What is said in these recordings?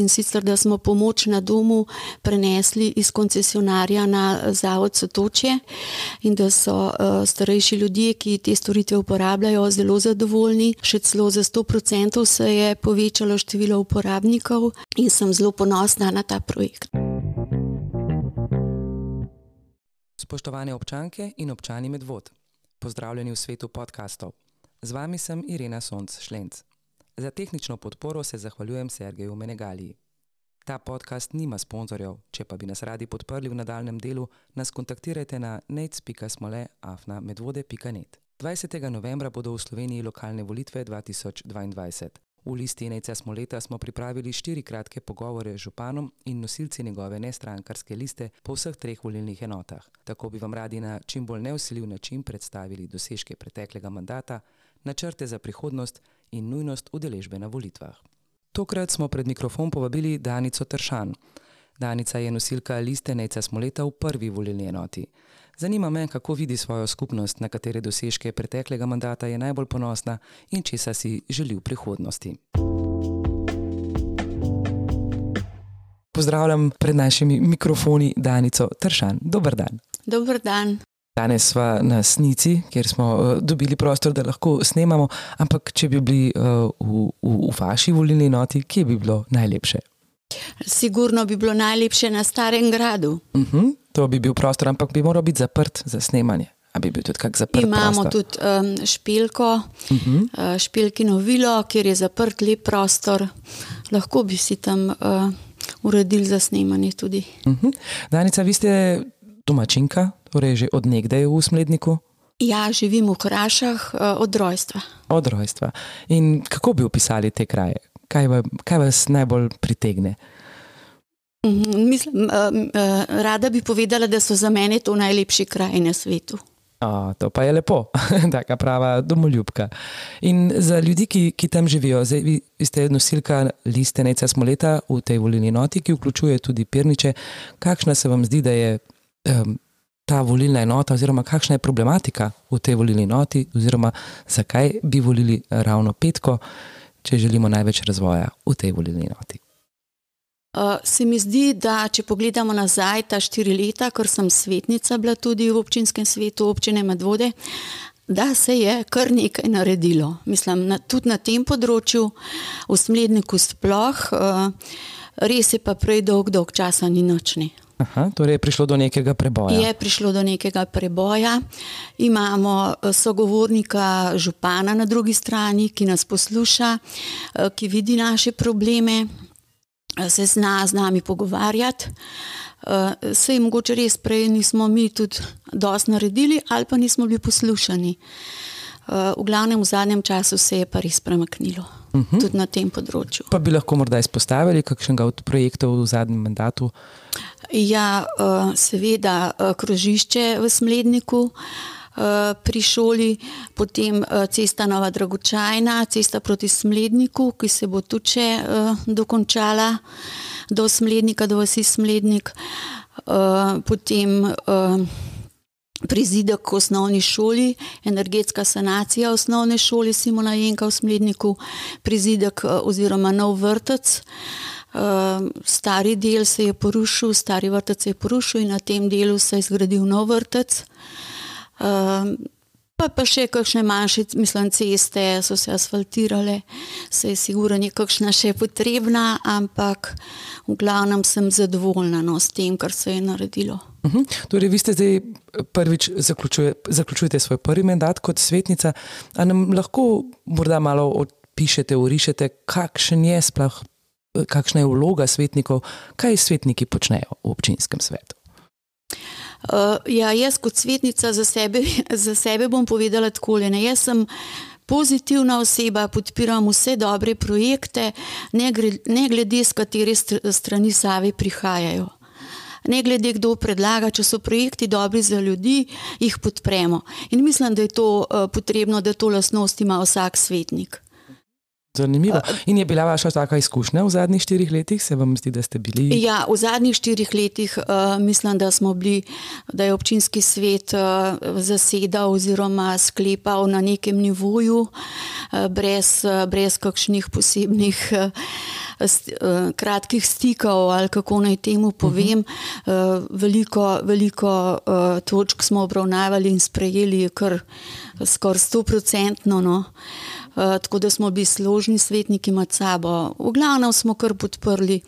in sicer, da smo pomoč na domu prenesli iz koncesionarja na zavod Sotočje in da so uh, starejši ljudje, ki te storitve uporabljajo, zelo zadovoljni. Še celo za 100% se je povečalo število uporabnikov in sem zelo ponosna na ta projekt. Spoštovane občanke in občani Medvod, pozdravljeni v svetu podkastov. Z vami sem Irena Sonc Šlenc. Za tehnično podporo se zahvaljujem Sergeju Menegaliji. Ta podcast nima sponzorjev, če pa bi nas radi podprli v nadaljem delu, nas kontaktirajte na nec.smole.afna.medvode.net. 20. novembra bodo v Sloveniji lokalne volitve 2022. V listi Neca Smoleta smo pripravili štiri kratke pogovore z županom in nosilci njegove nestrankarske liste po vseh treh volilnih enotah. Tako bi vam radi na čim bolj neusiljiv način predstavili dosežke preteklega mandata, načrte za prihodnost in nujnost udeležbe na volitvah. Tokrat smo pred mikrofon povabili Danico Tršan. Danica je nosilka liste Neca Smoleta v prvi volilni enoti. Zanima me, kako vidi svojo skupnost, na katere dosežke preteklega mandata je najbolj ponosna in česa si želi v prihodnosti. Pozdravljam pred našimi mikrofoni Danico Tršan. Dobr dan. Dobr dan. Danes smo na Snici, kjer smo uh, dobili prostor, da lahko snemamo, ampak če bi bili uh, v, v, v vaši volilni noti, kje bi bilo najlepše? Sigurno bi bilo najlepše na Starem gradu. Uh mhm, -huh, to bi bil prostor, ampak bi moral biti zaprt za snemanje. Bi bil tudi kak zaprt? Imamo prostor? tudi um, špilko, uh -huh. uh, špilkino vilo, kjer je zaprt lep prostor. Lahko bi si tam uh, uredili za snemanje tudi. Uh -huh. Danica, vi ste domačinka, torej že odnegdaj v Smledniku? Ja, živim v Krašah uh, od rojstva. Od rojstva. In kako bi opisali te kraje? kaj, kaj vas najbolj pritegne? Mhm, mislim, uh, uh, rada bi povedala, da so za mene to najlepši kraj na svetu. O, to pa je lepo, tako prava domoljubka. In za ljudi, ki, ki tam živijo, zdaj vi ste nosilka liste Neca Smoleta v tej volilni noti, ki vključuje tudi Pirniče. Kakšna se vam zdi, da je um, ta volilna enota, oziroma kakšna je problematika v tej volilni noti, oziroma zakaj bi volili ravno petko? če želimo največ razvoja v tej volilni noti? Uh, se mi zdi, da če pogledamo nazaj ta štiri leta, ker sem svetnica bila tudi v občinskem svetu občine Medvode, da se je kar nekaj naredilo. Mislim, na, tudi na tem področju, v smledniku sploh, uh, res je pa prej dolg, dolg časa ni nočni. Aha, torej je prišlo do nekega preboja. Je prišlo do nekega preboja. Imamo eh, sogovornika, župana na drugi strani, ki nas posluša, eh, ki vidi naše probleme, eh, se zna z nami pogovarjati. Se je mogoče res prej nismo mi tudi dosti naredili, ali pa nismo bili poslušani. V glavnem v zadnjem času se je pa res premaknilo. Uh mhm. -huh. Tudi na tem področju. Pa bi lahko morda izpostavili kakšnega od projektov v zadnjem mandatu? Ja, eh, seveda eh, krožišče v Smledniku. Eh, pri šoli, potem cesta Nova Dragočajna, cesta proti Smledniku, ki se bo tudi še dokončala do Smlednika, do vasi Smlednik, potem prizidek v osnovni šoli, energetska sanacija osnovne šole Simona Jenka v Smledniku, prizidek oziroma nov vrtec. Ehm, stari del se je porušil, stari vrtec se je porušil in na tem delu se je zgradil nov vrtec. Ehm, pa, pa še kakšne manjše, mislim, ceste so se asfaltirale, se je sigurno nekakšna še potrebna, ampak v glavnem sem zadovoljna no, s tem, kar se je naredilo. Uh mhm. -huh. Torej, vi ste zdaj prvič zaključuje, zaključujete svoj prvi mandat kot svetnica. Ali nam lahko morda malo opišete, urišete, kakšen je sploh kakšna je vloga svetnikov, kaj svetniki počnejo v občinskem svetu. Uh, ja, jaz kot svetnica za sebe, za sebe bom povedala tako: jaz sem pozitivna oseba, podpiram vse dobre projekte, ne, gre, ne glede z katere strani save prihajajo. Ne glede, kdo predlaga, če so projekti dobri za ljudi, jih podpremo. In mislim, da je to uh, potrebno, da to lasnost ima vsak svetnik. Zanimivo. In je bila vaša taka izkušnja v zadnjih štirih letih, se vam zdi, da ste bili? Ja, v zadnjih štirih letih uh, mislim, da smo bili, da je občinski svet uh, zasedal oziroma sklepal na nekem nivoju, uh, brez, uh, brez kakšnih posebnih. Uh, Kratkih stikov, ali kako naj temu povem, uh -huh. veliko, veliko točk smo obravnavali in sprejeli, kar skoraj stoprocentno. No. Eh, tako da smo bili složni svetniki med sabo. V glavnem smo kar podprli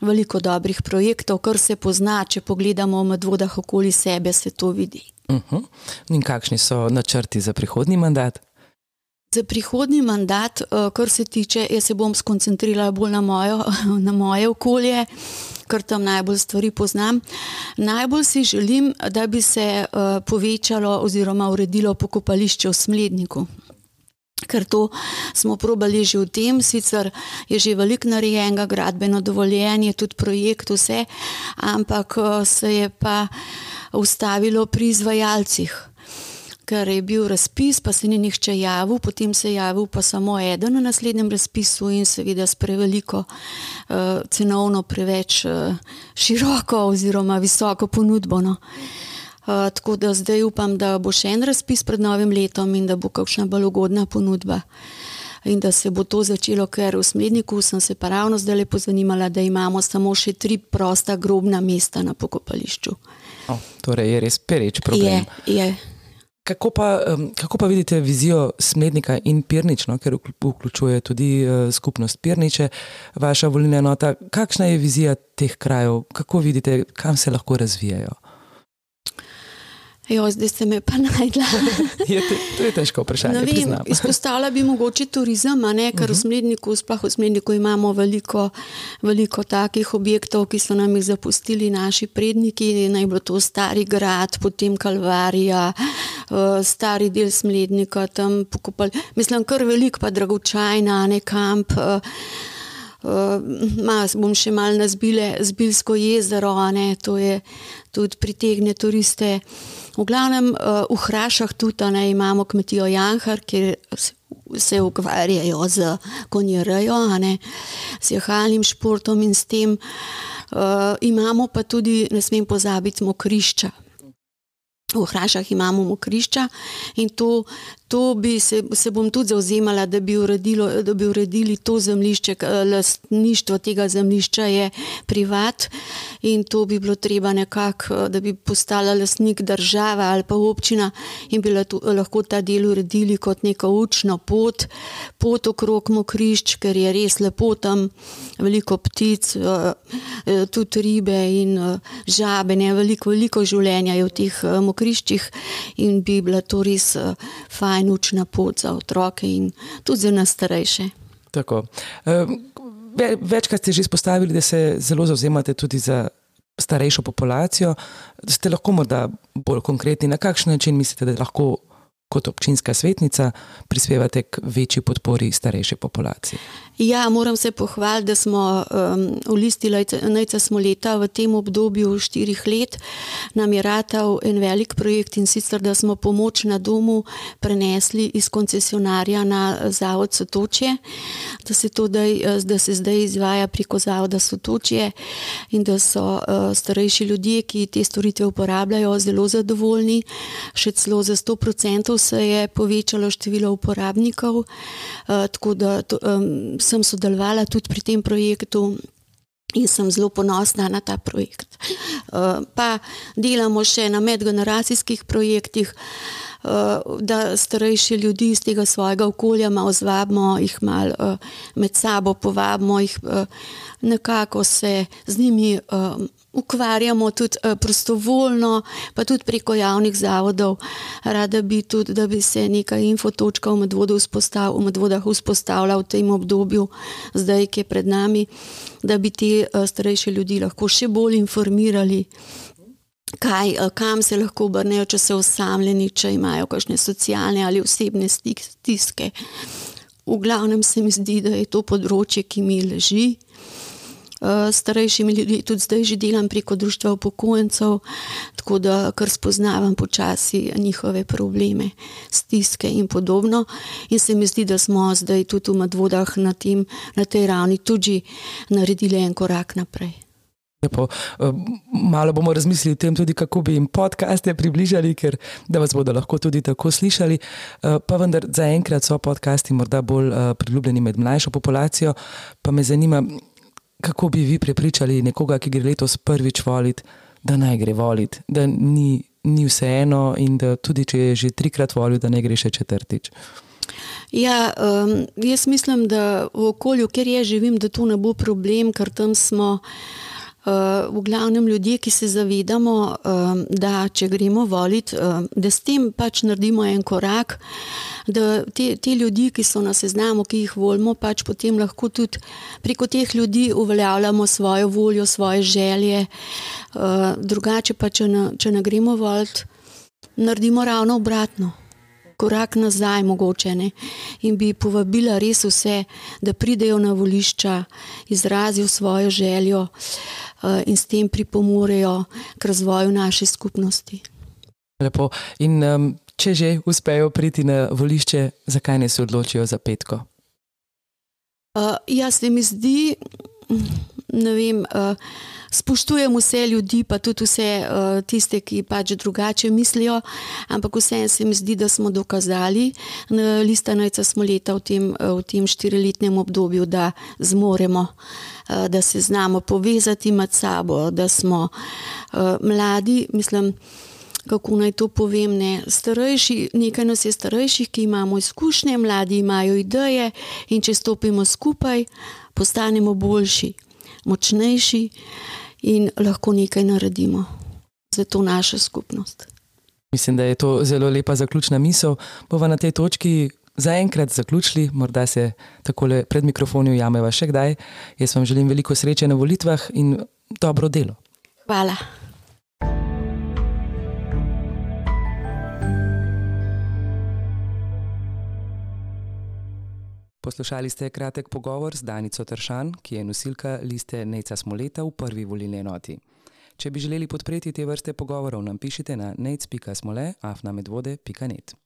veliko dobrih projektov, kar se pozna, če pogledamo v medvodah okoli sebe, se to vidi. Uh -huh. In kakšni so načrti za prihodni mandat? Za prihodni mandat, eh, kar se tiče, jaz se bom skoncentrirala bolj na, mojo, na moje okolje, ker tam najbolj stvari poznam. Najbolj si želim, da bi se eh, povečalo oziroma uredilo pokopališče v Smledniku ker to smo probali že v tem, sicer je že veliko narejenega, gradbeno dovoljenje, tudi projekt, vse, ampak eh, se je pa ustavilo pri izvajalcih. Ker je bil razpis, pa se ni nihče javil, potem se je javil pa samo eden na naslednjem razpisu in seveda s preveliko, uh, cenovno preveč uh, široko oziroma visoko ponudbo. No. Uh, tako da zdaj upam, da bo še en razpis pred novim letom in da bo kakšna bolj ugodna ponudba. In da se bo to začelo, ker v Smedniku sem se pa ravno zdaj lepo zanimala, da imamo samo še tri prosta grobna mesta na pokopališču. O, torej je res pereč problem. Je, je. Kako pa, kako pa vidite vizijo Smednika in Pirnično, ker vključuje tudi skupnost Pirniče, vaša volilna enota? Kakšna je vizija teh krajev, kako vidite, kam se lahko razvijajo? Jo, zdaj ste me pa najdla. je, to je težko vprašanje. Izpostavila bi mogoče turizem, ne, ker uh -huh. v mhm. Smledniku, sploh v Smledniku, imamo veliko, veliko takih objektov, ki so nam jih zapustili naši predniki. Naj bo to stari grad, potem Kalvarija, uh, stari del Smlednika, tam pokopali. Mislim, kar velik, pa dragočajna, ne kamp. Uh, bom še malo na Zbilsko jezero, ne, to je tudi pritegne turiste. V glavnem uh, v Hrašah tudi ne, imamo kmetijo Janhar, kjer se ukvarjajo z konjerejo, z jahalnim športom in s tem. Uh, imamo pa tudi, ne smem pozabiti, mokrišča. V Hrašah imamo mokrišča in to, to bi se, se bom tudi zauzemala, da bi, uredilo, da bi uredili to zemljišče. Lastništvo tega zemljišča je privat in to bi bilo treba nekako, da bi postala lastnik država ali pa občina in bi lahko ta del uredili kot neko učno pot, pot okrog mokrišč, ker je res lepo tam, veliko ptic, eh, eh, tudi ribe in eh, žabe, ne, veliko, veliko življenja je v teh mokriščih in bi bila to res fajn fajn učna pot za otroke in tudi za nas starejše. Tako. Večkrat ste že izpostavili, da se zelo zauzemate tudi za starejšo populacijo. Ste lahko morda bolj konkretni, na kakšen način mislite, da lahko kot občinska svetnica prispevate k večji podpori starejše populacije? Ja, moram se pohvaliti, da smo um, v listi Najca smo leta v tem obdobju štirih let nam je ratal en velik projekt in sicer, da smo pomoč na domu prenesli iz koncesionarja na Zavod Sotočje, da se, to daj, da se zdaj izvaja preko Zavoda Sotočje in da so uh, starejši ljudje, ki te storitve uporabljajo, zelo zadovoljni, še celo za 100% se je povečalo število uporabnikov, uh, tako da to, um, sem sodelovala tudi pri tem projektu. In sem zelo ponosna na ta projekt. Uh, pa delamo še na medgeneracijskih projektih, uh, da starejše ljudi iz tega svojega okolja malo zvabimo, jih malo med sabo povabimo, jih nekako se z njimi ukvarjamo tudi uh, prostovoljno, pa tudi preko javnih zavodov. Rada bi tudi, da bi se neka infotočka v, medvodu vzpostav, v medvodah vzpostavila v tem obdobju, zdaj, ki je pred nami, da bi te uh, starejše ljudi lahko še bolj informirali. Kaj, uh, kam se lahko obrnejo, če so osamljeni, če imajo kakšne socialne ali osebne stiske. V glavnem se mi zdi, da je to področje, ki mi leži. uh, starejšimi ljudmi, tudi zdaj že delam preko društva upokojencev, tako da kar spoznavam počasi njihove probleme, stiske in podobno. In se mi zdi, da smo zdaj tudi v Madvodah na, tem, na tej ravni tudi naredili en korak naprej. Lepo. Eh, malo bomo razmislili o tem, tudi kako bi jim podcaste približali, ker da vas bodo lahko tudi tako slišali. Eh, pa vendar zaenkrat so podcasti morda bolj eh, priljubljeni med mlajšo populacijo. Pa me zanima, kako bi vi prepričali nekoga, ki gre letos prvič voliti, da naj gre voliti, da ni, ni vseeno in da tudi če je že trikrat volil, da ne gre še četrtič. Ja, um, jaz mislim, da v okolju, kjer jaz živim, da to ne bo problem, ker tam smo. Uh, v glavnem ljudje, ki se zavedamo, uh, da če gremo voliti, uh, da s tem pač naredimo en korak, da te, te ljudi, ki so na seznamu, ki jih volimo, pač potem lahko tudi preko teh ljudi uveljavljamo svojo voljo, svoje želje. Uh, drugače pa, če ne, če ne gremo voliti, naredimo ravno obratno. Korak nazaj, mogoče ne. In bi povabila res vse, da pridejo na volišča, izrazijo svojo željo. Eh, in s tem pripomorejo k razvoju naše skupnosti. Lepo. In um, če že uspejo priti na volišče, zakaj ne se odločijo za petko? Uh, jaz se mi zdi, vem. Uh, spoštujem vse ljudi, pa tudi vse uh, tiste, ki pač drugače mislijo, ampak vseeno se mi zdi, da smo dokazali na listanajca smo leta v tem, uh, v tem štiriletnem obdobju, da zmoremo, uh, da se znamo povezati med sabo, da smo uh, mladi, mislim. Kako naj to povem? Ne? Starejši, nekaj nas je starejših, ki imamo izkušnje, mladi imajo ideje, in če stopimo skupaj, postanemo boljši, močnejši in lahko nekaj naredimo za to našo skupnost. Mislim, da je to zelo lepa zaključna misel. Bova na tej točki zaenkrat zaključili, morda se takole pred mikrofoni ujameva še kdaj. Jaz vam želim veliko sreče na volitvah in dobro delo. Hvala. Poslušali ste kratek pogovor z Danico Tršan, ki je nosilka liste Neca Smoleta v prvi volilni enoti. Če bi želeli podpreti te vrste pogovorov, nam pišite na nec.smole.afnamedvode.net.